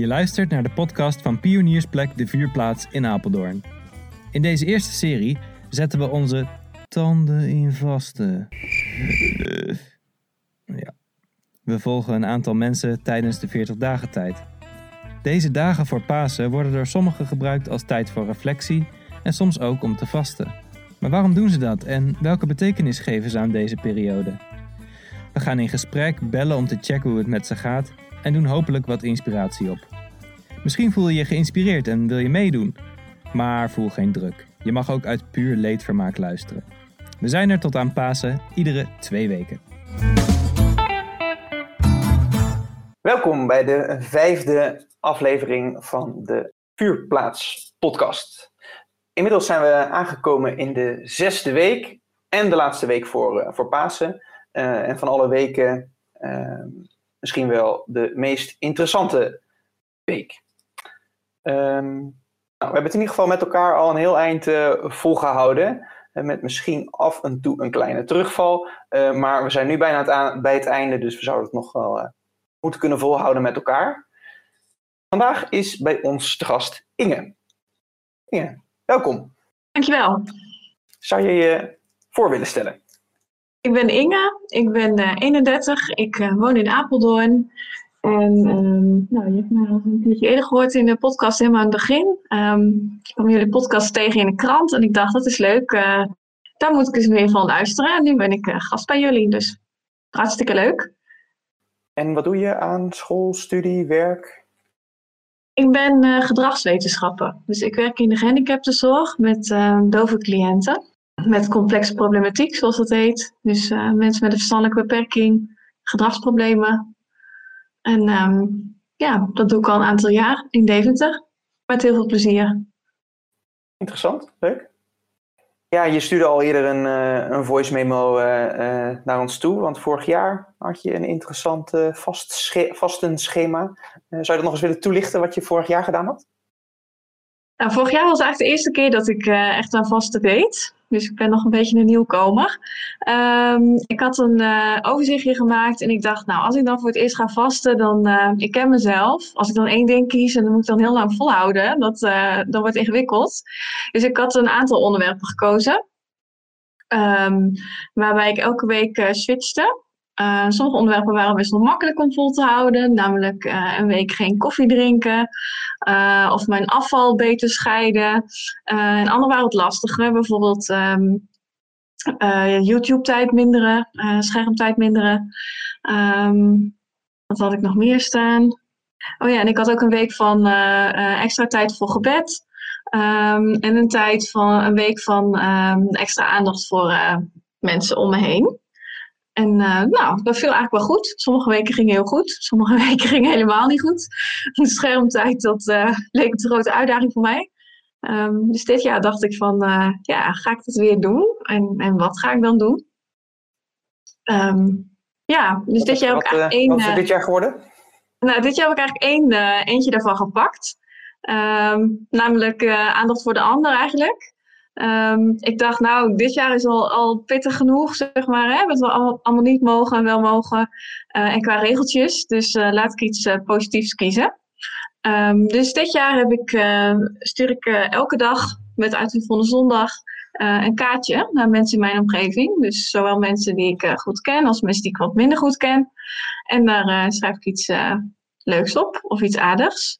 Je luistert naar de podcast van Pioniersplek De Vuurplaats in Apeldoorn. In deze eerste serie zetten we onze tanden in vaste. Ja. We volgen een aantal mensen tijdens de 40 dagen tijd. Deze dagen voor Pasen worden door sommigen gebruikt als tijd voor reflectie en soms ook om te vasten. Maar waarom doen ze dat en welke betekenis geven ze aan deze periode? We gaan in gesprek, bellen om te checken hoe het met ze gaat en doen hopelijk wat inspiratie op. Misschien voel je je geïnspireerd en wil je meedoen, maar voel geen druk. Je mag ook uit puur leedvermaak luisteren. We zijn er tot aan Pasen, iedere twee weken. Welkom bij de vijfde aflevering van de Vuurplaats podcast. Inmiddels zijn we aangekomen in de zesde week en de laatste week voor, uh, voor Pasen. Uh, en van alle weken uh, misschien wel de meest interessante week. Um, nou, we hebben het in ieder geval met elkaar al een heel eind volgehouden. met misschien af en toe een kleine terugval. maar we zijn nu bijna het aan, bij het einde, dus we zouden het nog wel moeten kunnen volhouden met elkaar. Vandaag is bij ons te gast Inge. Inge, welkom. Dankjewel. Zou je je voor willen stellen? Ik ben Inge, ik ben uh, 31, ik uh, woon in Apeldoorn. En um, nou, je hebt mij al een keertje eerder gehoord in de podcast helemaal aan het begin. Um, ik kwam jullie podcast tegen in de krant en ik dacht dat is leuk. Uh, daar moet ik eens weer van luisteren. En nu ben ik gast bij jullie, dus hartstikke leuk. En wat doe je aan school, studie, werk? Ik ben uh, gedragswetenschappen. Dus ik werk in de gehandicaptenzorg met uh, dove cliënten. Met complexe problematiek, zoals dat heet. Dus mensen met een verstandelijke beperking, gedragsproblemen. En um, ja, dat doe ik al een aantal jaar in Deventer. Met heel veel plezier. Interessant, leuk. Ja, je stuurde al eerder een, uh, een voice memo uh, uh, naar ons toe. Want vorig jaar had je een interessant vast sche vastenschema. zou je dat nog eens willen toelichten wat je vorig jaar gedaan had? Nou, vorig jaar was eigenlijk de eerste keer dat ik echt aan vasten deed. Dus ik ben nog een beetje een nieuwkomer. Um, ik had een overzichtje gemaakt en ik dacht, nou, als ik dan voor het eerst ga vasten, dan, ik ken mezelf. Als ik dan één ding kies en dan moet ik dan heel lang volhouden, dat, dat wordt ingewikkeld. Dus ik had een aantal onderwerpen gekozen. Um, waarbij ik elke week uh, switchte. Uh, sommige onderwerpen waren best wel makkelijk om vol te houden. Namelijk uh, een week geen koffie drinken. of mijn afval beter scheiden. en andere waren wat lastiger. Bijvoorbeeld um, YouTube-tijd minderen. schermtijd minderen. Um, wat had ik nog meer staan? Oh ja, en ik had ook een week van extra tijd voor gebed. Um, en een tijd van een week van extra aandacht voor mensen om me heen. En uh, nou, dat viel eigenlijk wel goed. Sommige weken gingen heel goed, sommige weken gingen helemaal niet goed. De schermtijd, dat uh, leek een grote uitdaging voor mij. Um, dus dit jaar dacht ik van, ja, ga ik dat weer doen? En, en wat ga ik dan doen? ja, dus dit jaar heb ik eigenlijk één... Wat is dit jaar geworden? Nou, dit jaar heb ik eigenlijk één, eentje daarvan gepakt. Um, namelijk aandacht voor de ander eigenlijk. Um, ik dacht, nou, dit jaar is al, al pittig genoeg, zeg maar. Hè? Wat we allemaal, allemaal niet mogen en wel mogen. Uh, en qua regeltjes. Dus uh, laat ik iets positiefs kiezen. Um, dus dit jaar heb ik, stuur ik elke dag met uitgevonden zondag een kaartje naar mensen in mijn omgeving. Dus zowel mensen die ik goed ken als mensen die ik wat minder goed ken. En daar schrijf ik iets leuks op of iets aardigs.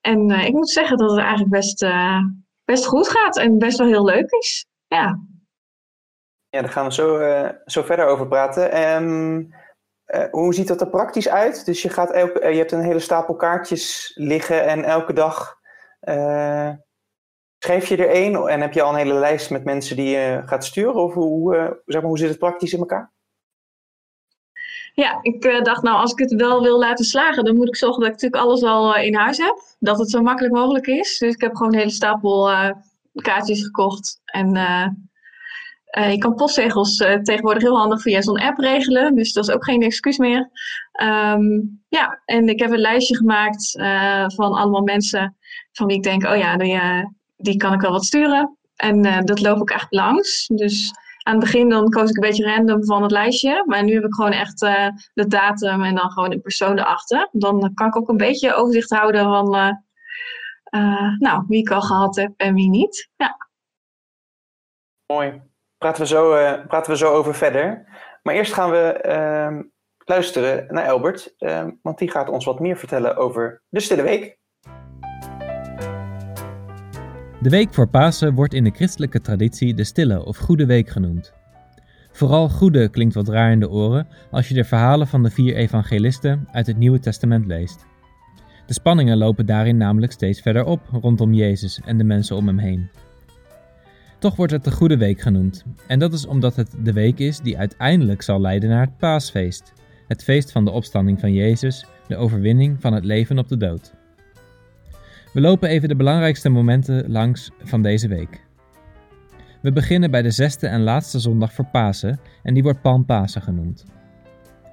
En ik moet zeggen dat het eigenlijk best, best goed gaat en best wel heel leuk is. Ja, ja daar gaan we zo, uh, zo verder over praten. Um, hoe ziet dat er praktisch uit? Dus je, gaat elke, je hebt een hele stapel kaartjes liggen en elke dag schrijf je er één en heb je al een hele lijst met mensen die je gaat sturen? Of hoe, zeg maar, hoe zit het praktisch in elkaar? Ja, ik uh, dacht nou, als ik het wel wil laten slagen, dan moet ik zorgen dat ik natuurlijk alles al uh, in huis heb. Dat het zo makkelijk mogelijk is. Dus ik heb gewoon een hele stapel uh, kaartjes gekocht. En je kan postzegels tegenwoordig heel handig via zo'n app regelen. Dus dat is ook geen excuus meer. Um, ja, en ik heb een lijstje gemaakt van allemaal mensen van wie ik denk, oh ja, die, die kan ik wel wat sturen. En dat loop ik echt langs. Dus aan het begin dan koos ik een beetje random van het lijstje. Maar nu heb ik gewoon echt uh, de datum en dan gewoon een persoon erachter. Dan kan ik ook een beetje overzicht houden van uh, nou, wie ik al gehad heb en wie niet. Ja. Mooi. Praten we, zo, praten we zo over verder. Maar eerst gaan we ehm, luisteren naar Albert. Ehm, want die gaat ons wat meer vertellen over de Stille Week. De week voor Pasen wordt in de christelijke traditie de Stille of Goede Week genoemd. Vooral goede klinkt wat raar in de oren als je de verhalen van de vier evangelisten uit het Nieuwe Testament leest. De spanningen lopen daarin namelijk steeds verder op rondom Jezus en de mensen om hem heen. Toch wordt het de Goede Week genoemd, en dat is omdat het de week is die uiteindelijk zal leiden naar het Paasfeest, het feest van de opstanding van Jezus, de overwinning van het leven op de dood. We lopen even de belangrijkste momenten langs van deze week. We beginnen bij de zesde en laatste zondag voor Pasen en die wordt Palmpasen genoemd.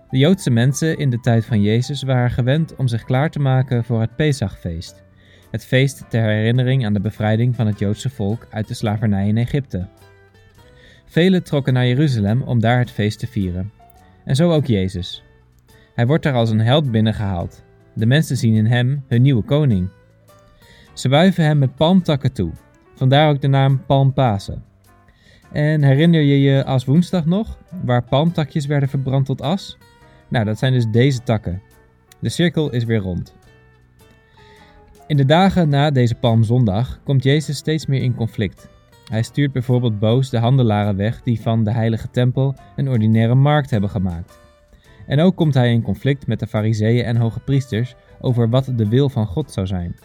De Joodse mensen in de tijd van Jezus waren gewend om zich klaar te maken voor het Pesachfeest, het feest ter herinnering aan de bevrijding van het Joodse volk uit de slavernij in Egypte. Velen trokken naar Jeruzalem om daar het feest te vieren. En zo ook Jezus. Hij wordt daar als een held binnengehaald. De mensen zien in hem hun nieuwe koning. Ze wuiven hem met palmtakken toe, vandaar ook de naam Palmpasen. En herinner je je als woensdag nog, waar palmtakjes werden verbrand tot as? Nou, dat zijn dus deze takken. De cirkel is weer rond. In de dagen na deze Palmzondag komt Jezus steeds meer in conflict. Hij stuurt bijvoorbeeld boos de handelaren weg die van de heilige tempel een ordinaire markt hebben gemaakt. En ook komt hij in conflict met de fariseeën en hoge priesters over wat de wil van God zou zijn.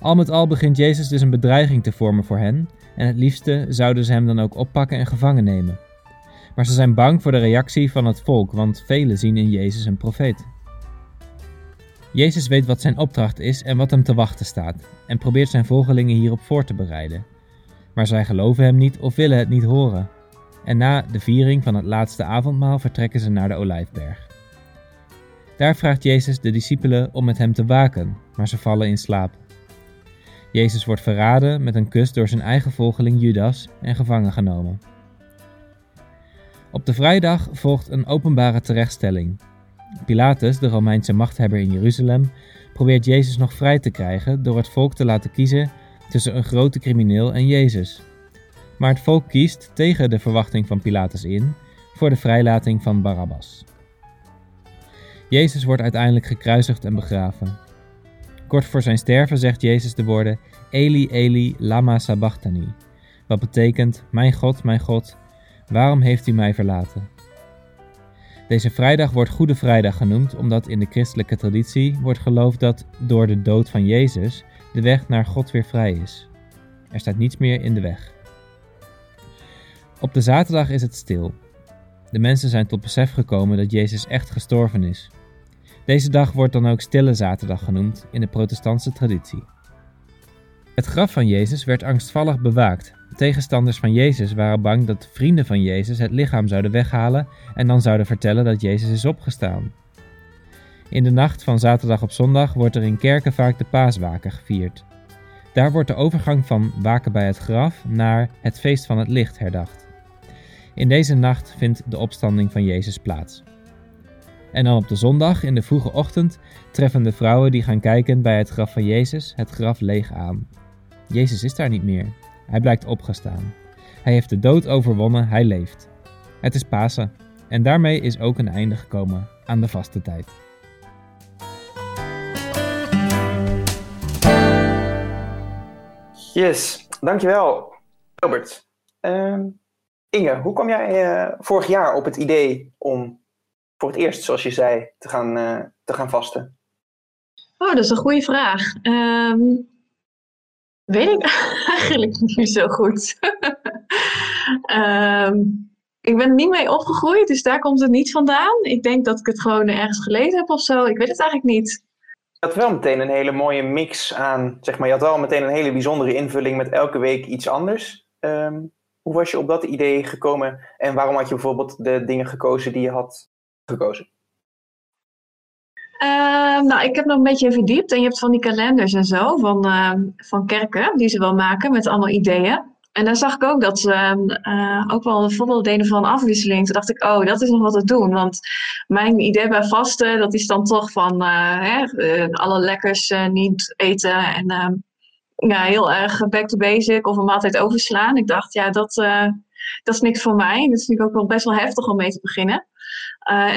Al met al begint Jezus dus een bedreiging te vormen voor hen en het liefste zouden ze hem dan ook oppakken en gevangen nemen. Maar ze zijn bang voor de reactie van het volk, want velen zien in Jezus een profeet. Jezus weet wat zijn opdracht is en wat hem te wachten staat, en probeert zijn volgelingen hierop voor te bereiden. Maar zij geloven hem niet of willen het niet horen. En na de viering van het laatste avondmaal vertrekken ze naar de olijfberg. Daar vraagt Jezus de discipelen om met hem te waken, maar ze vallen in slaap. Jezus wordt verraden met een kus door zijn eigen volgeling Judas en gevangen genomen. Op de vrijdag volgt een openbare terechtstelling. Pilatus, de Romeinse machthebber in Jeruzalem, probeert Jezus nog vrij te krijgen door het volk te laten kiezen tussen een grote crimineel en Jezus. Maar het volk kiest tegen de verwachting van Pilatus in voor de vrijlating van Barabbas. Jezus wordt uiteindelijk gekruisigd en begraven. Kort voor zijn sterven zegt Jezus de woorden Eli Eli lama sabachthani, wat betekent Mijn God, mijn God, waarom heeft u mij verlaten? Deze vrijdag wordt Goede Vrijdag genoemd omdat in de christelijke traditie wordt geloofd dat door de dood van Jezus de weg naar God weer vrij is. Er staat niets meer in de weg. Op de zaterdag is het stil. De mensen zijn tot besef gekomen dat Jezus echt gestorven is. Deze dag wordt dan ook Stille Zaterdag genoemd in de protestantse traditie. Het graf van Jezus werd angstvallig bewaakt. Tegenstanders van Jezus waren bang dat vrienden van Jezus het lichaam zouden weghalen en dan zouden vertellen dat Jezus is opgestaan. In de nacht van zaterdag op zondag wordt er in kerken vaak de paaswaken gevierd. Daar wordt de overgang van waken bij het graf naar het feest van het licht herdacht. In deze nacht vindt de opstanding van Jezus plaats. En dan op de zondag, in de vroege ochtend, treffen de vrouwen die gaan kijken bij het graf van Jezus het graf leeg aan. Jezus is daar niet meer. Hij blijkt opgestaan. Hij heeft de dood overwonnen, hij leeft. Het is Pasen en daarmee is ook een einde gekomen aan de vaste tijd. Yes, dankjewel Robert. Uh, Inge, hoe kwam jij uh, vorig jaar op het idee om voor het eerst, zoals je zei, te gaan, uh, te gaan vasten? Oh, dat is een goede vraag. Um, weet ik eigenlijk niet zo goed. um, ik ben er niet mee opgegroeid, dus daar komt het niet vandaan. Ik denk dat ik het gewoon ergens gelezen heb of zo. Ik weet het eigenlijk niet. Je had wel meteen een hele mooie mix aan, zeg maar, je had wel meteen een hele bijzondere invulling met elke week iets anders. Um, hoe was je op dat idee gekomen en waarom had je bijvoorbeeld de dingen gekozen die je had gekozen? Uh, nou, ik heb nog een beetje verdiept en je hebt van die kalenders en zo van, uh, van kerken die ze wel maken met allemaal ideeën. en dan zag ik ook dat ze uh, ook wel de voorbeeld deden van afwisseling. Toen dacht ik, oh, dat is nog wat te doen. Want mijn idee bij vasten, dat is dan toch van uh, hè, alle lekkers niet eten. En ehm, ja, heel erg back to basic of een maaltijd overslaan. Ik dacht, ja, dat, dat is niks voor mij. Dat is natuurlijk ook wel best wel heftig om mee te beginnen.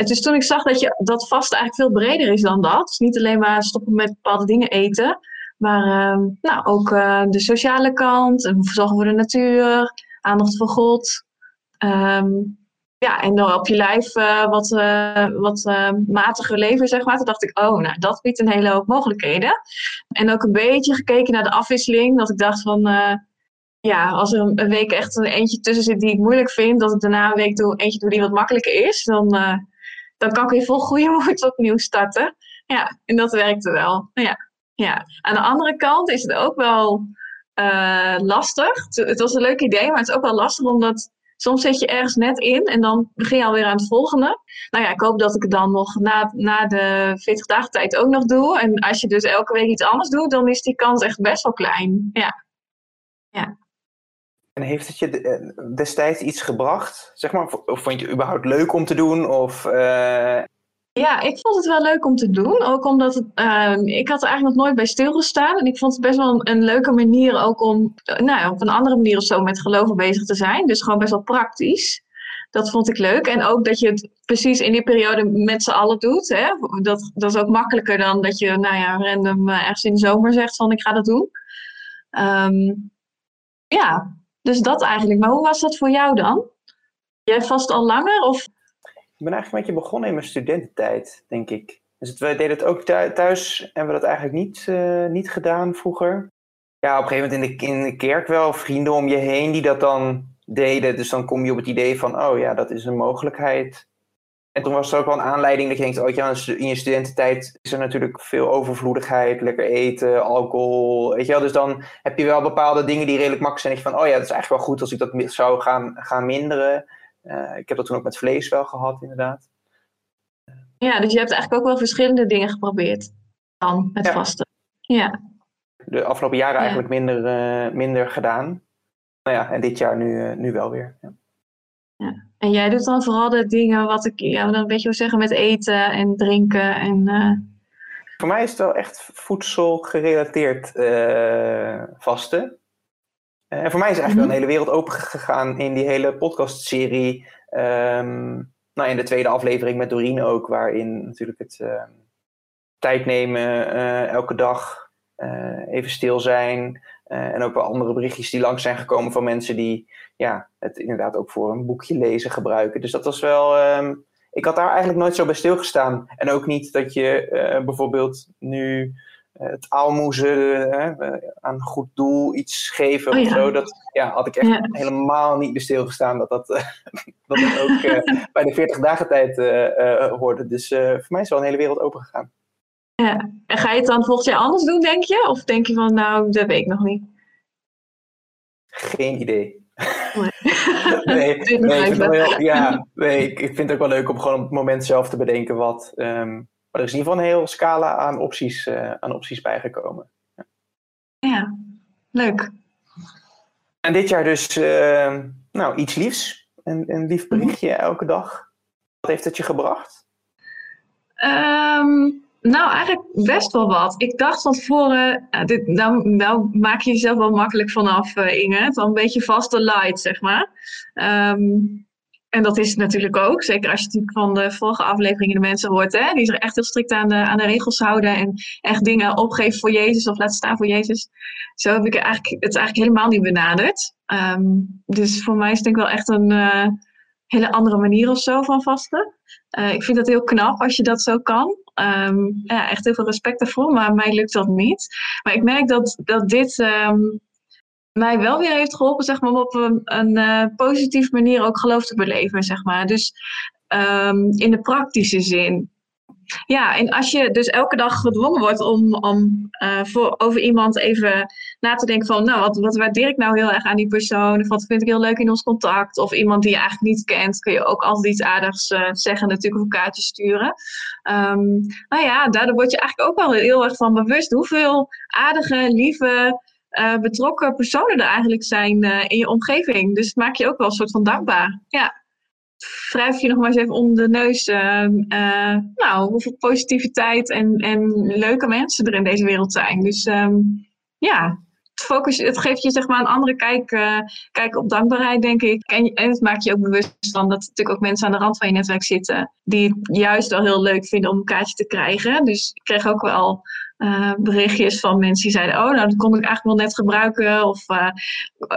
Dus toen ik zag dat, je, dat vasten eigenlijk veel breder is dan dat. Niet alleen maar stoppen met bepaalde dingen eten. Maar uh, nou, ook uh, de sociale kant, en zorgen voor de natuur, aandacht voor God. Um, ja, en dan op je lijf uh, wat, wat matiger leven, zeg maar. Toen dacht ik, oh, nou, dat biedt een hele hoop mogelijkheden. En ook een beetje gekeken naar de afwisseling. Dat ik dacht van, ja, als er een week echt een eentje tussen zit die ik moeilijk vind, dat ik daarna een week doe, eentje doe die wat makkelijker is, dan, dan kan ik weer vol goede moed opnieuw starten. Ja, en dat werkte wel. Ja. Ja, aan de andere kant is het ook wel uh, lastig. Het was een leuk idee, maar het is ook wel lastig omdat soms zit je ergens net in en dan begin je alweer aan het volgende. Nou ja, ik hoop dat ik het dan nog na, na de 40 dagen tijd ook nog doe. En als je dus elke week iets anders doet, dan is die kans echt best wel klein. Ja. ja. En heeft het je eh, destijds iets gebracht? Zeg maar, of vond je het überhaupt leuk om te doen? Of, uh, ja, ik vond het wel leuk om te doen. Ook omdat het, uh, ik had er eigenlijk nog nooit bij stilgestaan. En ik vond het best wel een, leuke manier ook om nou, op een andere manier of zo met geloven bezig te zijn. Dus gewoon best wel praktisch. Dat vond ik leuk. En ook dat je het precies in die periode met z'n allen doet. Hè? Dat, dat is ook makkelijker dan dat je nou ja, random uh, ergens in de zomer zegt van ik ga dat doen. Um, ja, dus dat eigenlijk. Maar hoe was dat voor jou dan? Jij vast al langer? Of ik ben eigenlijk een beetje begonnen in mijn studententijd, denk ik. Dus we deden het ook thuis en we dat eigenlijk niet, uh, niet gedaan vroeger. Ja, op een gegeven moment in de, in de kerk wel vrienden om je heen die dat dan deden. Dus dan kom je op het idee van, oh ja, dat is een mogelijkheid. En toen was er ook wel een aanleiding dat je denkt, oh ja, in je studententijd is er natuurlijk veel overvloedigheid, lekker eten, alcohol, weet je wel. Dus dan heb je wel bepaalde dingen die redelijk makkelijk zijn. van, oh ja, dat is eigenlijk wel goed als ik dat zou gaan, gaan minderen. Uh, ik heb dat toen ook met vlees wel gehad, inderdaad. Ja, dus je hebt eigenlijk ook wel verschillende dingen geprobeerd dan met vasten. Ja. De afgelopen jaren eigenlijk minder, uh, minder gedaan. Nou ja, en dit jaar nu, uh, nu wel weer. Ja. ja. En jij doet dan vooral de dingen wat ik ja, dan een beetje wil zeggen met eten en drinken en... Voor mij is het wel echt voedsel gerelateerd vasten. En voor mij is eigenlijk wel een mhm. hele wereld open gegaan in die hele podcastserie. Um, nou, in de tweede aflevering met Dorine ook, waarin natuurlijk het uh, tijd nemen, elke dag even stil zijn. En ook wel andere berichtjes die langs zijn gekomen van mensen die ja, het inderdaad ook voor een boekje lezen gebruiken. Dus dat was wel. Um, ik had daar eigenlijk nooit zo bij stilgestaan. En ook niet dat je bijvoorbeeld nu eh, het aalmoezen, eh, aan een goed doel iets geven oh, of zo. Dat ja, had ik echt helemaal niet bij stilgestaan dat dat, dat, dat ook bij de 40 dagen tijd hoorde. Dus voor mij is wel een hele wereld open gegaan. Ja. En ga je het dan volgend jaar anders doen, denk je? Of denk je van, nou, dat weet ik nog niet? Geen idee. nee, nee, ik vind ja, nee, ik vind het ook wel leuk om gewoon op het moment zelf te bedenken wat, um, maar er is in ieder geval een heel scala aan opties, uh, aan opties bijgekomen. Ja. ja, leuk. En dit jaar dus uh, nou, iets liefs. Een, een lief berichtje mhm. elke dag. Wat heeft het je gebracht? Um, nou, eigenlijk best wel wat. Ik dacht van tevoren, uh, nou, maak je jezelf wel makkelijk vanaf, uh, Inge. Dan een beetje vaste light, zeg maar. Um, en dat is het natuurlijk ook. Zeker als je natuurlijk van de vorige afleveringen de mensen hoort. Hè, die zich echt heel strikt aan de, aan de regels houden. En echt dingen opgeven voor Jezus of laten staan voor Jezus. Zo heb ik eigenlijk, het eigenlijk helemaal niet benaderd. Um, dus voor mij is het denk ik wel echt een uh, hele andere manier of zo van vasten. Uh, ik vind het heel knap als je dat zo kan. Um, ja, echt heel veel respect daarvoor. Maar mij lukt dat niet. Maar ik merk dat, dat dit... Um, mij wel weer heeft geholpen, zeg maar, om op een, een uh, positieve manier ook geloof te beleven, zeg maar. Dus um, in de praktische zin. Ja, en als je dus elke dag gedwongen wordt om, om uh, voor, over iemand even na te denken van, nou, wat, wat waardeer ik nou heel erg aan die persoon? Of wat vind ik heel leuk in ons contact? Of iemand die je eigenlijk niet kent, kun je ook altijd iets aardigs uh, zeggen, natuurlijk, of een kaartje sturen. Um, nou ja, daardoor word je eigenlijk ook wel heel erg van bewust hoeveel aardige, lieve, betrokken personen er eigenlijk zijn in je omgeving. Dus maak je ook wel een soort van dankbaar. Ja wrijf je nog maar eens even om de neus. Uh, uh, nou, hoeveel positiviteit en, en leuke mensen er in deze wereld zijn. Dus um, ja, het, focus, het geeft je zeg maar een andere kijk, uh, kijk op dankbaarheid, denk ik. En, en het maakt je ook bewust van dat er natuurlijk ook mensen aan de rand van je netwerk zitten. die het juist wel heel leuk vinden om een kaartje te krijgen. Dus ik kreeg ook wel uh, berichtjes van mensen die zeiden: Oh, nou, dat kon ik eigenlijk wel net gebruiken. Of uh,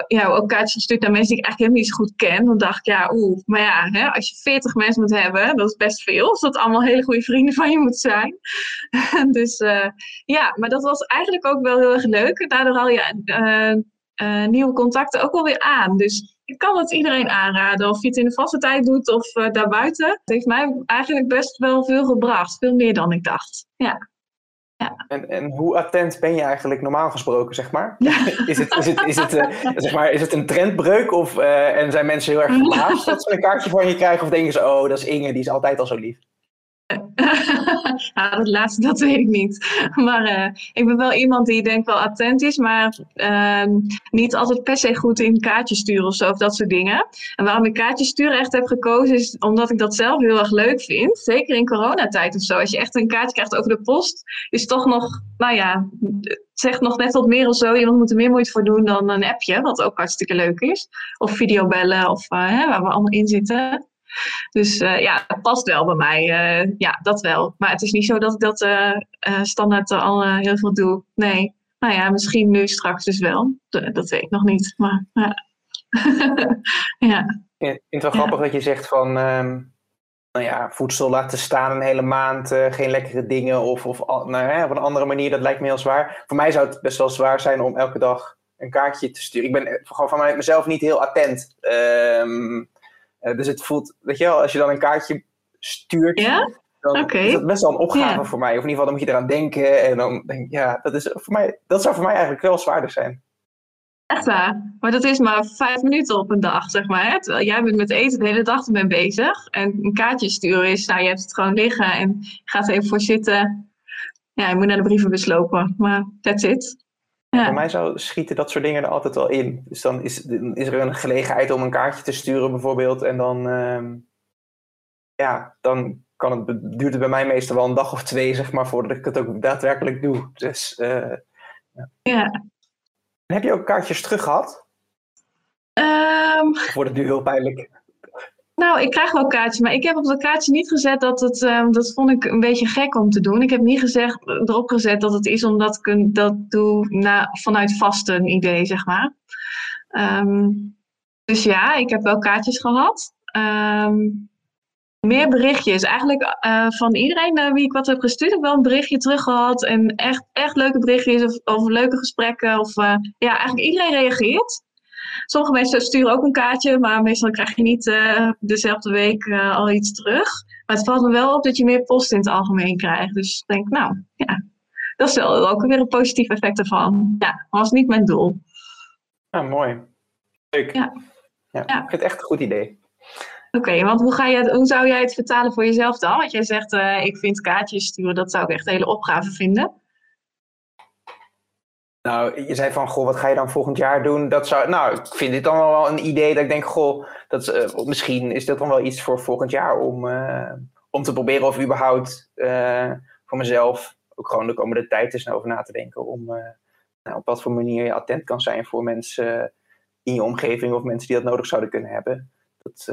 ja, ook kaartjes gestuurd naar mensen die ik eigenlijk helemaal niet zo goed ken. Dan dacht ik: Ja, oeh, maar ja, hè, als je 40 mensen moet hebben, dat is best veel. Als dat allemaal hele goede vrienden van je moet zijn. dus uh, ja, maar dat was eigenlijk ook wel heel erg leuk. Daardoor haal je nieuwe contacten ook wel weer aan. Dus ik kan het iedereen aanraden, of je het in de vaste tijd doet of daarbuiten. Het heeft mij eigenlijk best wel veel gebracht, veel meer dan ik dacht. Ja. Ja. En, en hoe attent ben je eigenlijk normaal gesproken, zeg maar? Is, het, is, het, is, het, uh, zeg maar is het een trendbreuk of, uh, en zijn mensen heel erg verbaasd dat ze een kaartje van je krijgen? Of denken ze, oh, dat is Inge, die is altijd al zo lief? ja, dat laatste, dat weet ik niet. Maar uh, ik ben wel iemand die denk wel attent is, maar uh, niet altijd per se goed in kaartjes sturen of zo, of dat soort dingen. En waarom ik kaartjes sturen echt heb gekozen, is omdat ik dat zelf heel erg leuk vind. Zeker in coronatijd of zo. Als je echt een kaartje krijgt over de post, is toch nog, nou ja, het zegt nog net wat meer of zo. Iemand moet er meer moeite voor doen dan een appje, wat ook hartstikke leuk is. Of videobellen, of uh, hè, waar we allemaal in zitten. Dus uh, ja, het past wel bij mij. Uh, ja, dat wel. Maar het is niet zo dat ik dat uh, standaard al heel veel doe. Nee. Nou ja, misschien nu straks dus wel. dat weet ik nog niet. Maar ja. ja. Ik vind het wel grappig dat je zegt van... Um, nou ja, voedsel laten staan een hele maand, geen lekkere dingen of, of nou, hè, op een andere manier, dat lijkt me heel zwaar. Voor mij zou het best wel zwaar zijn om elke dag een kaartje te sturen. Ik ben gewoon van mij, mezelf niet heel attent. Um, uh, dus het voelt, weet je wel, als je dan een kaartje stuurt, ja? dan is dat best wel een opgave voor mij. Of in ieder geval, dan moet je eraan denken. En dan denk ik, ja, dat, is voor mij, dat zou voor mij eigenlijk wel zwaarder zijn. Echt waar? Maar dat is maar vijf minuten op een dag, zeg maar. Hè? Terwijl jij bent met eten de hele dag ermee bezig. En een kaartje sturen is, nou, je hebt het gewoon liggen en je gaat er even voor zitten. Ja, je moet naar de brievenbus lopen, maar that's it. Ja. Voor mij zou schieten dat soort dingen er altijd wel in. Dus dan is, is er een gelegenheid om een kaartje te sturen bijvoorbeeld. En dan, uh, ja, dan kan het, duurt het bij mij meestal wel een dag of twee, zeg maar, voordat ik het ook daadwerkelijk doe. Dus, uh, ja. ja. Heb je ook kaartjes terug gehad? Um... Of wordt het nu heel pijnlijk? Nou, ik krijg wel kaartjes, maar ik heb op dat kaartje niet gezet dat het, um, dat vond ik een beetje gek om te doen. Ik heb niet gezegd, erop gezet dat het is omdat ik dat doe na, vanuit vasten idee, zeg maar. Um, dus ja, ik heb wel kaartjes gehad. Um, meer berichtjes. Eigenlijk uh, van iedereen uh, wie ik wat heb gestuurd, heb ik wel een berichtje terug gehad. En echt, echt leuke berichtjes of, leuke gesprekken. Of, uh, ja, eigenlijk iedereen reageert. Sommige mensen sturen ook een kaartje, maar meestal krijg je niet uh, dezelfde week uh, al iets terug. Maar het valt me wel op dat je meer post in het algemeen krijgt. Dus ik denk, nou ja, dat is wel ook weer een positief effect ervan. Ja, dat was niet mijn doel. Ja, mooi. Leuk. Ja. Ja, ja. Ik vind het echt een goed idee. Oké, okay, want hoe, ga je het, hoe zou jij het vertalen voor jezelf dan? Want jij zegt, uh, ik vind kaartjes sturen, dat zou ik echt een hele opgave vinden. Nou, je zei van, goh, wat ga je dan volgend jaar doen? Dat zou, nou, ik vind dit dan wel een idee dat ik denk, goh, dat, uh, misschien is dat dan wel iets voor volgend jaar om, uh, om te proberen of überhaupt uh, voor mezelf ook gewoon de komende tijd eens over na te denken om nou, op wat voor manier je attent kan zijn voor mensen in je omgeving of mensen die dat nodig zouden kunnen hebben. Dat,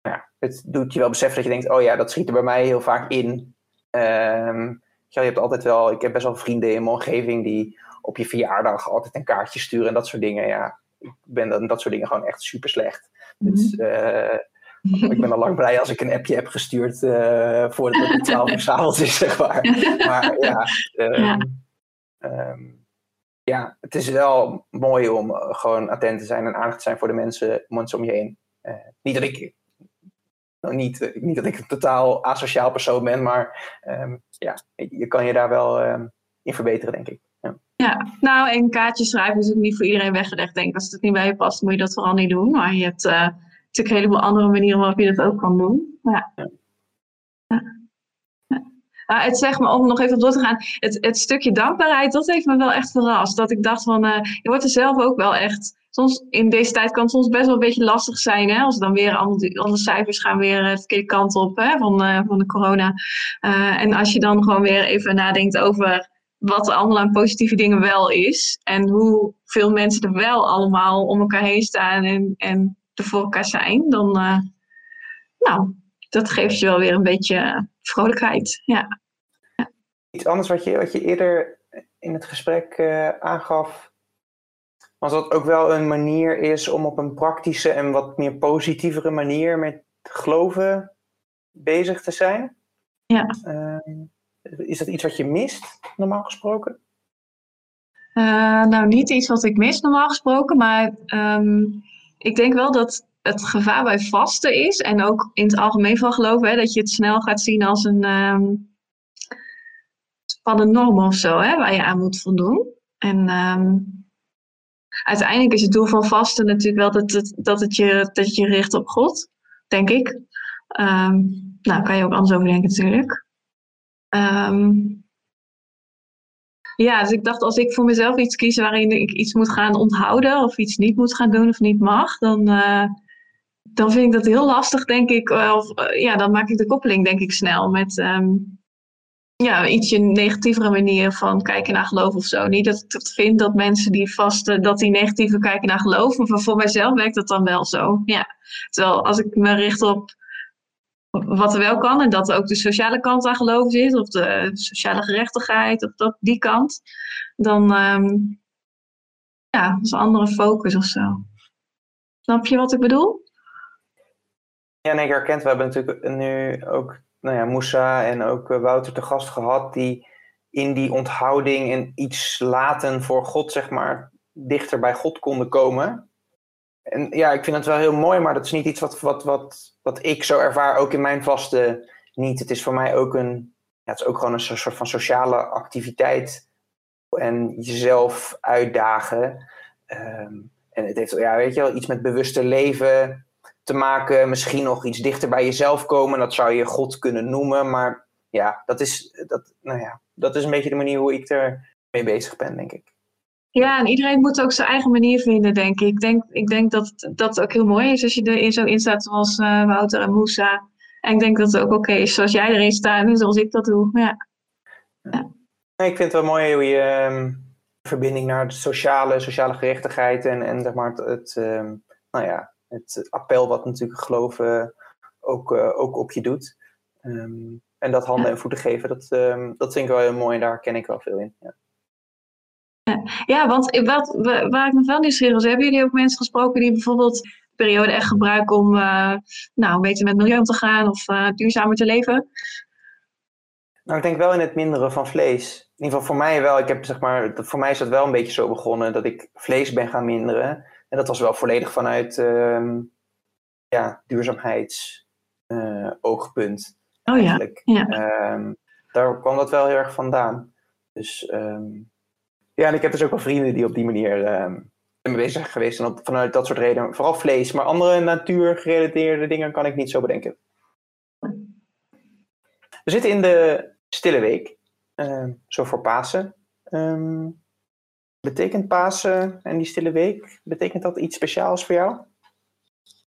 ja, het doet je wel beseffen dat je denkt, oh ja, dat schiet er bij mij heel vaak in. Ehm, je hebt altijd wel, ik heb best wel vrienden in mijn omgeving die op je verjaardag altijd een kaartje sturen en dat soort dingen. Ja, ik ben dan dat soort dingen gewoon echt super slecht. Dus uh, ik ben al lang blij als ik een appje heb gestuurd uh, voordat het 12 uur s'avonds is, zeg maar. Maar ja, um, ja. Um, ja, het is wel mooi om gewoon attent te zijn en aandacht te zijn voor de mensen, mensen om je heen. Uh, niet dat ik nou, niet, niet dat ik een totaal asociaal persoon ben, maar um, ja, je kan je daar wel um, in verbeteren, denk ik. Ja. ja, nou, en kaartjes schrijven is ook niet voor iedereen weggelegd. Denk als het niet bij je past, moet je dat vooral niet doen. Maar je hebt uh, natuurlijk een heleboel andere manieren waarop je dat ook kan doen. Ja. ja. Nou, het zeg maar, om nog even op door te gaan, het, het stukje dankbaarheid, dat heeft me wel echt verrast. Dat ik dacht van, uh, je wordt er zelf ook wel echt, soms in deze tijd kan het soms best wel een beetje lastig zijn, hè, als dan weer alle, cijfers gaan weer de verkeerde kant op hè, van, uh, van de corona. Uh, en als je dan gewoon weer even nadenkt over wat er allemaal aan positieve dingen wel is en hoeveel mensen er wel allemaal om elkaar heen staan en, en er voor elkaar zijn, dan, nou, dat geeft je wel weer een beetje vrolijkheid. Ja. Iets anders wat je, wat je eerder in het gesprek aangaf, was dat ook wel een manier is om op een praktische en wat meer positievere manier met geloven bezig te zijn. Ja. Uh, is dat iets wat je mist, normaal gesproken? Uh, nou, niet iets wat ik mis, normaal gesproken, maar um, ik denk wel dat het gevaar bij vasten is, en ook in het algemeen van geloof, hè, dat je het snel gaat zien als een um, spannende norm of zo, hè, waar je aan moet voldoen. En um, uiteindelijk is het doel van vasten natuurlijk wel dat dat het, je, dat je richt op God, denk ik. Um, nou, kan je ook anders over denken natuurlijk. ja, dus ik dacht als ik voor mezelf iets kies waarin ik iets moet gaan onthouden of iets niet moet gaan doen of niet mag, dan, uh, dan vind ik dat heel lastig, denk ik. Of, ja, dan maak ik de koppeling, denk ik, snel met um, ja, ietsje negatievere manier van kijken naar geloof of zo. Niet dat ik vind dat mensen die vasten, dat die negatieve kijken naar geloof. Maar voor mijzelf werkt dat dan wel zo. Ja. Terwijl als ik me richt op wat er wel kan, en dat ook de sociale kant aan geloof zit, of de sociale gerechtigheid, of dat, die kant, dan um, ja, is een andere focus of zo. Snap je wat ik bedoel? Ja, nee, ik herkent. We hebben natuurlijk nu ook nou ja, Moussa en ook Wouter te gast gehad, die in die onthouding en iets laten voor God, zeg maar, dichter bij God konden komen. En ja, ik vind het wel heel mooi, maar dat is niet iets wat, wat, wat, wat ik zo ervaar, ook in mijn vaste niet. Het is voor mij ook een, ja, het is ook gewoon een soort van sociale activiteit en jezelf uitdagen. Um, en het heeft, ja, weet je wel, iets met bewuster leven te maken. Misschien nog iets dichter bij jezelf komen. Dat zou je God kunnen noemen. Maar ja, dat is, dat, nou ja, dat is een beetje de manier hoe ik er mee bezig ben, denk ik. Ja, en iedereen moet ook zijn eigen manier vinden, denk ik. Ik denk, ik denk dat dat ook heel mooi is als je erin zo in staat zoals uh, Wouter en Moussa. En ik denk dat het ook oké is zoals jij erin staat en zoals ik dat doe. Ja. ja. Ik vind het wel mooi hoe je um, verbinding naar de sociale, sociale gerechtigheid en, en zeg maar het, het um, nou ja, het appel wat natuurlijk geloven ook, uh, ook op je doet. Um, en dat handen en voeten geven, dat, um, dat vind ik wel heel mooi en daar ken ik wel veel in. Ja. Ja, want wat, waar ik me wel nieuwsgierig was, hebben jullie ook mensen gesproken die bijvoorbeeld de periode echt gebruiken om uh, nou, beter met milieu om te gaan of uh, duurzamer te leven? Nou, ik denk wel in het minderen van vlees. In ieder geval voor mij wel. Ik heb, zeg maar, voor mij is dat wel een beetje zo begonnen dat ik vlees ben gaan minderen. En dat was wel volledig vanuit uh, ja, duurzaamheidsoogpunt. Uh, oh eigenlijk. ja. ja. Um, daar kwam dat wel heel erg vandaan. Dus um, ja, en ik heb dus ook wel vrienden die op die manier um, mee bezig zijn geweest. En op, vanuit dat soort redenen, vooral vlees, maar andere natuurgerelateerde dingen kan ik niet zo bedenken. We zitten in de stille week, zo voor Pasen. Betekent Pasen en die stille week, betekent dat iets speciaals voor jou?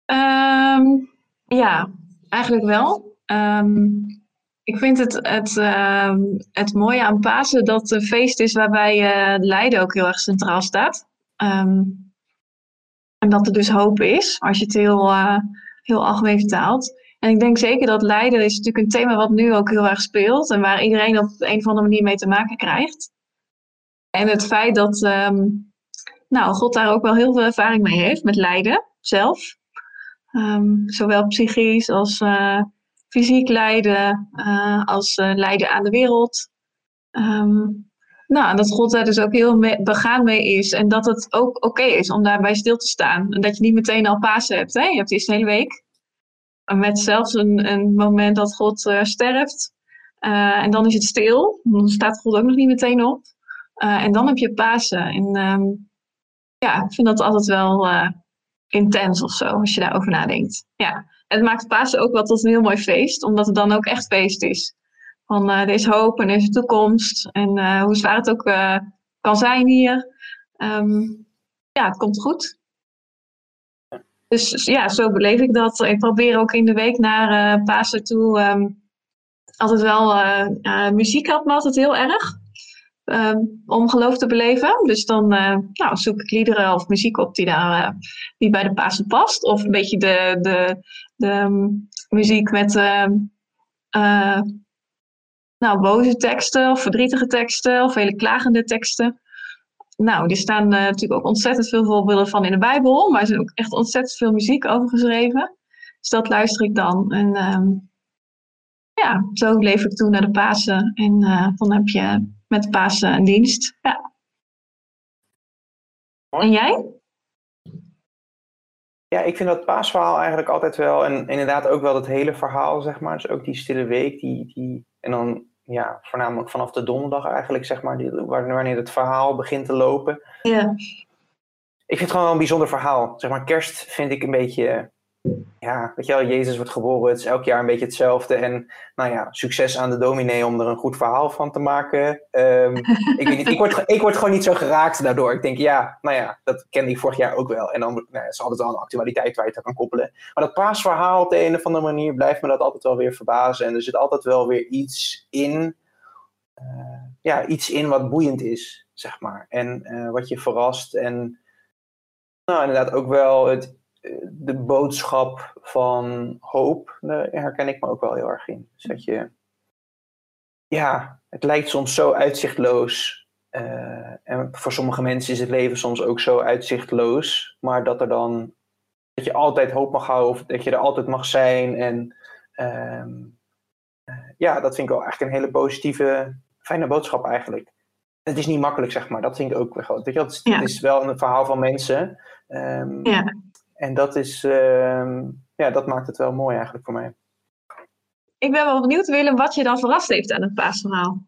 Um, ja, eigenlijk wel. Um, ik vind het, het, uh, het mooie aan Pasen dat het een feest is waarbij uh, lijden ook heel erg centraal staat. En dat er dus hoop is, als je het heel, uh, heel algemeen vertaalt. En ik denk zeker dat lijden is natuurlijk een thema wat nu ook heel erg speelt. En waar iedereen op een of andere manier mee te maken krijgt. En het feit dat um, nou, God daar ook wel heel veel ervaring mee heeft met lijden zelf. Um, zowel psychisch als uh, fysiek lijden, uh, als uh, lijden aan de wereld. Um, nou, dat God daar dus ook heel mee, begaan mee is. En dat het ook oké is om daarbij stil te staan. En dat je niet meteen al Pasen hebt. Hè? Je hebt eerst een hele week. Met zelfs een, een moment dat God sterft. en dan is het stil. Dan staat God ook nog niet meteen op. Uh, en dan heb je Pasen. En um, ja, ik vind dat altijd wel uh, intens of zo, als je daarover nadenkt. Ja, het maakt Pasen ook wel tot een heel mooi feest, omdat het dan ook echt feest is. Van er is hoop en er is toekomst. En hoe zwaar het ook kan zijn hier. Ehm, ja, het komt goed. Dus ja, zo beleef ik dat. Ik probeer ook in de week naar uh, Pasen toe ehm, altijd wel uh, muziek had me altijd heel erg. Ehm, om geloof te beleven. Dus dan nou, zoek ik liederen of muziek op die, daar, die bij de Pasen past. Of een beetje de, de, de ehm, muziek met nou, boze teksten of verdrietige teksten of hele klagende teksten. Nou, die staan natuurlijk ook ontzettend veel voorbeelden van in de Bijbel, maar er is ook echt ontzettend veel muziek over geschreven. Dus dat luister ik dan. En ja, zo leef ik toen naar de Pasen. En dan heb je met Pasen een dienst. Ja. En jij? Ja, ik vind dat paasverhaal eigenlijk altijd wel, en inderdaad ook wel het hele verhaal, zeg maar. Dus ook die stille week, die, die, en dan ja, voornamelijk vanaf de donderdag eigenlijk, zeg maar, die, wanneer het verhaal begint te lopen. Ja. Ik vind het gewoon wel een bijzonder verhaal. Zeg maar, kerst vind ik een beetje, ja, weet je wel, Jezus wordt geboren, het is elk jaar een beetje hetzelfde. En nou ja, succes aan de dominee om er een goed verhaal van te maken. Um, ik, weet niet, ik, word, ik word gewoon niet zo geraakt daardoor. Ik denk, ja, nou ja, dat kende ik vorig jaar ook wel. En dan nou, is altijd wel een actualiteit waar je het aan kan koppelen. Maar dat paasverhaal op de een of andere manier blijft me dat altijd wel weer verbazen. En er zit altijd wel weer iets in, uh, ja, iets in wat boeiend is, zeg maar. En uh, wat je verrast en nou, inderdaad ook wel het de boodschap van hoop, daar herken ik me ook wel heel erg in. Dus dat je, ja, het lijkt soms zo uitzichtloos. Uh, en voor sommige mensen is het leven soms ook zo uitzichtloos. Maar dat er dan, dat je altijd hoop mag houden, of dat je er altijd mag zijn. En uh, ja, dat vind ik wel eigenlijk een hele positieve, fijne boodschap eigenlijk. Het is niet makkelijk, zeg maar. Dat vind ik ook wel. Het, is, ja. het is wel een verhaal van mensen. Um, ja. En dat, is, uh, ja, dat maakt het wel mooi eigenlijk voor mij. Ik ben wel benieuwd, Willem, wat je dan verrast heeft aan het paasverhaal.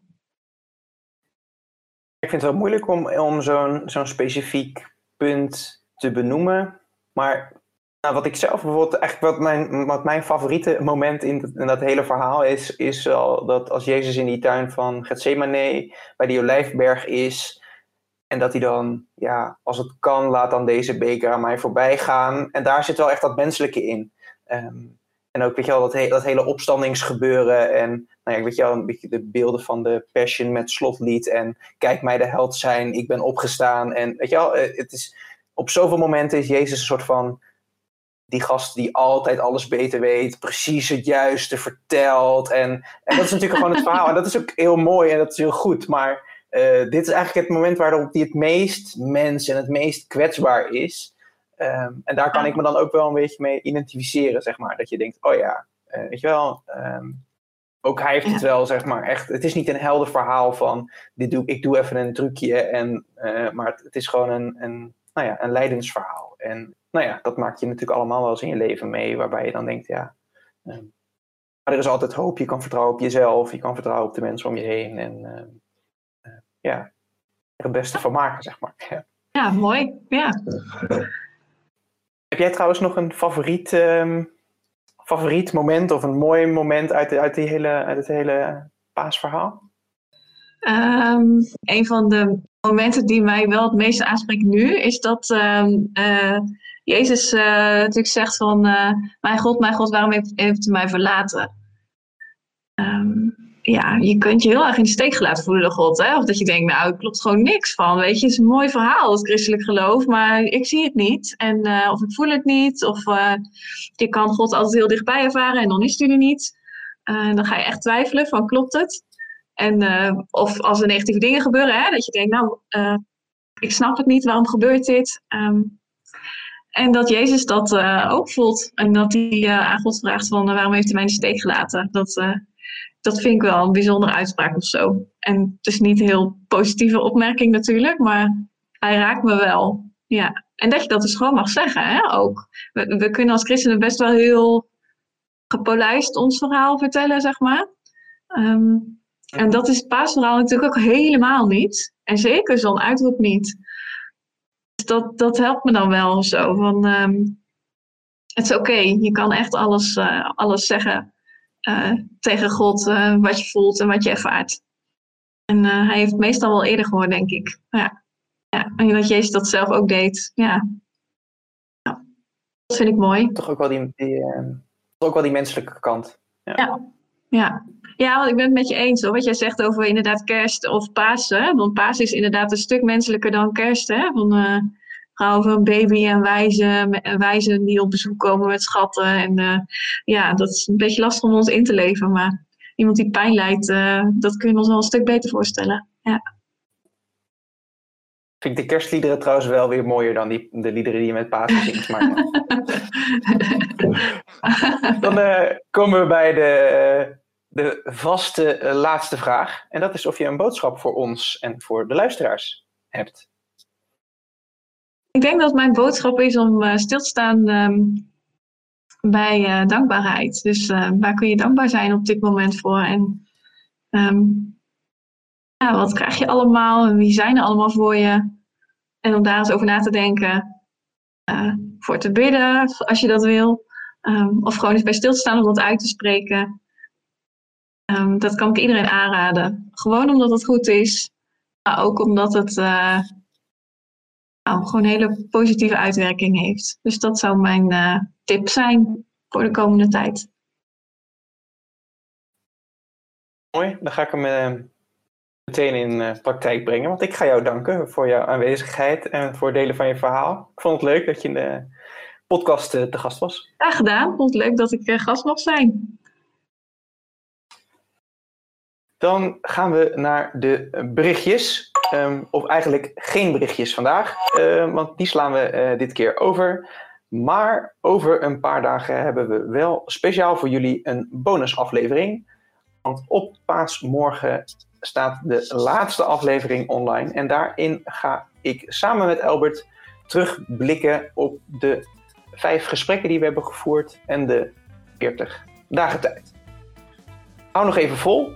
Ik vind het wel moeilijk om, om zo'n zo'n specifiek punt te benoemen. Maar nou, wat ik zelf bijvoorbeeld, eigenlijk wat mijn, wat mijn favoriete moment in, in dat hele verhaal is, is wel dat als Jezus in die tuin van Gethsemane bij die olijfberg is, en dat hij dan, ja, als het kan, laat dan deze beker aan mij voorbij gaan. En daar zit wel echt dat menselijke in. Um, en ook, weet je wel, dat hele opstandingsgebeuren. En, nou ja, weet je wel, een beetje de beelden van de Passion met slotlied. En kijk mij de held zijn, ik ben opgestaan. En, weet je wel, eh, het is, op zoveel momenten is Jezus een soort van die gast die altijd alles beter weet, precies het juiste vertelt. En, en dat is natuurlijk gewoon het verhaal. En dat is ook heel mooi en dat is heel goed. Maar uh, dit is eigenlijk het moment waarop hij het meest mens en het meest kwetsbaar is. Um, en daar kan ik me dan ook wel een beetje mee identificeren, zeg maar. Dat je denkt, oh ja, uh, weet je wel, um, ook hij heeft het wel, zeg maar, echt. Het is niet een helder verhaal van, dit doe, ik doe even een trucje, en, uh, maar het, het, is gewoon een, een, nou ja, een leidensverhaal. En nou ja, dat maak je natuurlijk allemaal wel eens in je leven mee, waarbij je dan denkt, ja, um, maar er is altijd hoop. Je kan vertrouwen op jezelf, je kan vertrouwen op de mensen om je heen. En ja, er het beste van maken, zeg maar. Ja, ja mooi. Ja. Heb jij trouwens nog een favoriet, um, favoriet moment of een mooi moment uit, uit, die hele, uit het hele paasverhaal? Um, een van de momenten die mij wel het meeste aanspreekt nu is dat um, uh, Jezus uh, natuurlijk zegt van uh, mijn God, mijn God, waarom heeft, heeft u mij verlaten? Um, ja, je kunt je heel erg in de steek gelaten voelen door God. Hè? Of dat je denkt, nou, klopt gewoon niks van. Weet je, het is een mooi verhaal, het christelijk geloof, maar ik zie het niet. En, uh, of ik voel het niet. Of je kan God altijd heel dichtbij ervaren en dan is hij er niet. Uh, dan ga je echt twijfelen van, klopt het? En, of als er negatieve dingen gebeuren, hè, dat je denkt, nou, ik snap het niet, waarom gebeurt dit? Um, en dat Jezus dat ook voelt. En dat hij aan God vraagt van, waarom heeft hij mij in de steek gelaten? Dat dat vind ik wel een bijzondere uitspraak of zo. En het is niet een heel positieve opmerking natuurlijk, maar hij raakt me wel. Ja. En dat je dat dus gewoon mag zeggen, hè, ook. We, we kunnen als christenen best wel heel gepolijst ons verhaal vertellen, zeg maar. Um, en dat is het paasverhaal natuurlijk ook helemaal niet. En zeker zo'n uitroep niet. Dus dat, dat helpt me dan wel zo. Van, um, het is oké, je kan echt alles, uh, alles zeggen eh, tegen God wat je voelt en wat je ervaart. En hij heeft meestal wel eerder gehoord, denk ik. Ja. ja. En dat Jezus dat zelf ook deed. Ja. ja. Dat vind ik mooi. Toch ook wel die, die ook wel die menselijke kant. Ja. ja. ja. Ja, want ik ben het met je eens hoor. Wat jij zegt over inderdaad kerst of Pasen. Want Pasen is inderdaad een stuk menselijker dan kerst. Hè? Van, uh, over een baby en wijzen, wijzen die op bezoek komen met schatten. En uh, ja, dat is een beetje lastig om ons in te leven. Maar iemand die pijn lijdt, uh, dat kun je ons wel een stuk beter voorstellen. Ja. Vind ik de kerstliederen trouwens wel weer mooier dan die, de liederen die je met Pasen zingt. Maar, Dan komen we bij de de vaste laatste vraag. En dat is of je een boodschap voor ons en voor de luisteraars hebt. Ik denk dat mijn boodschap is om uh, stil te staan um, bij uh, dankbaarheid. Dus waar kun je dankbaar zijn op dit moment voor? En um, ja, wat krijg je allemaal? En wie zijn er allemaal voor je? En om daar eens over na te denken. voor te bidden, als je dat wil. Um, of gewoon eens bij stil te staan om dat uit te spreken. Dat kan ik iedereen aanraden. Gewoon omdat het goed is, maar ook omdat het nou, gewoon een hele positieve uitwerking heeft. Dus dat zou mijn uh, tip zijn voor de komende tijd. Mooi, dan ga ik hem uh, meteen in praktijk brengen. Want ik ga jou danken voor jouw aanwezigheid en voor het delen van je verhaal. Ik vond het leuk dat je in de podcast te gast was. Graag gedaan. Ik vond het leuk dat ik gast mag zijn. Dan gaan we naar de berichtjes. Ehm, of eigenlijk geen berichtjes vandaag, ehm, want die slaan we eh, dit keer over. Maar over een paar dagen hebben we wel speciaal voor jullie een bonusaflevering. Want op paasmorgen staat de laatste aflevering online. En daarin ga ik samen met Albert terugblikken op de vijf gesprekken die we hebben gevoerd en de 40 dagen tijd. Hou nog even vol,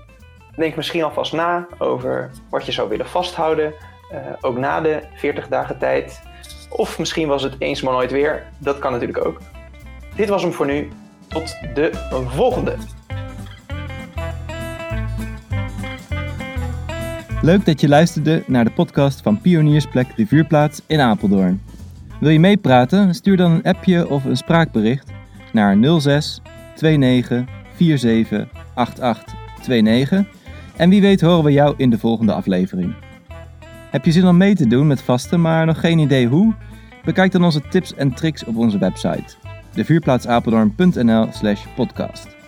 Denk misschien alvast na over wat je zou willen vasthouden, uh, ook na de 40 dagen tijd. Of misschien was het eens maar nooit weer. Dat kan natuurlijk ook. Dit was hem voor nu. Tot de volgende. Leuk dat je luisterde naar de podcast van Pioniersplek de Vuurplaats in Apeldoorn. Wil je meepraten? Stuur dan een appje of een spraakbericht naar 06 29 47 88 29 en wie weet horen we jou in de volgende aflevering. Heb je zin om mee te doen met vasten, maar nog geen idee hoe? Bekijk dan onze tips en tricks op onze website, devuurplaatsapeldoorn.nl/podcast.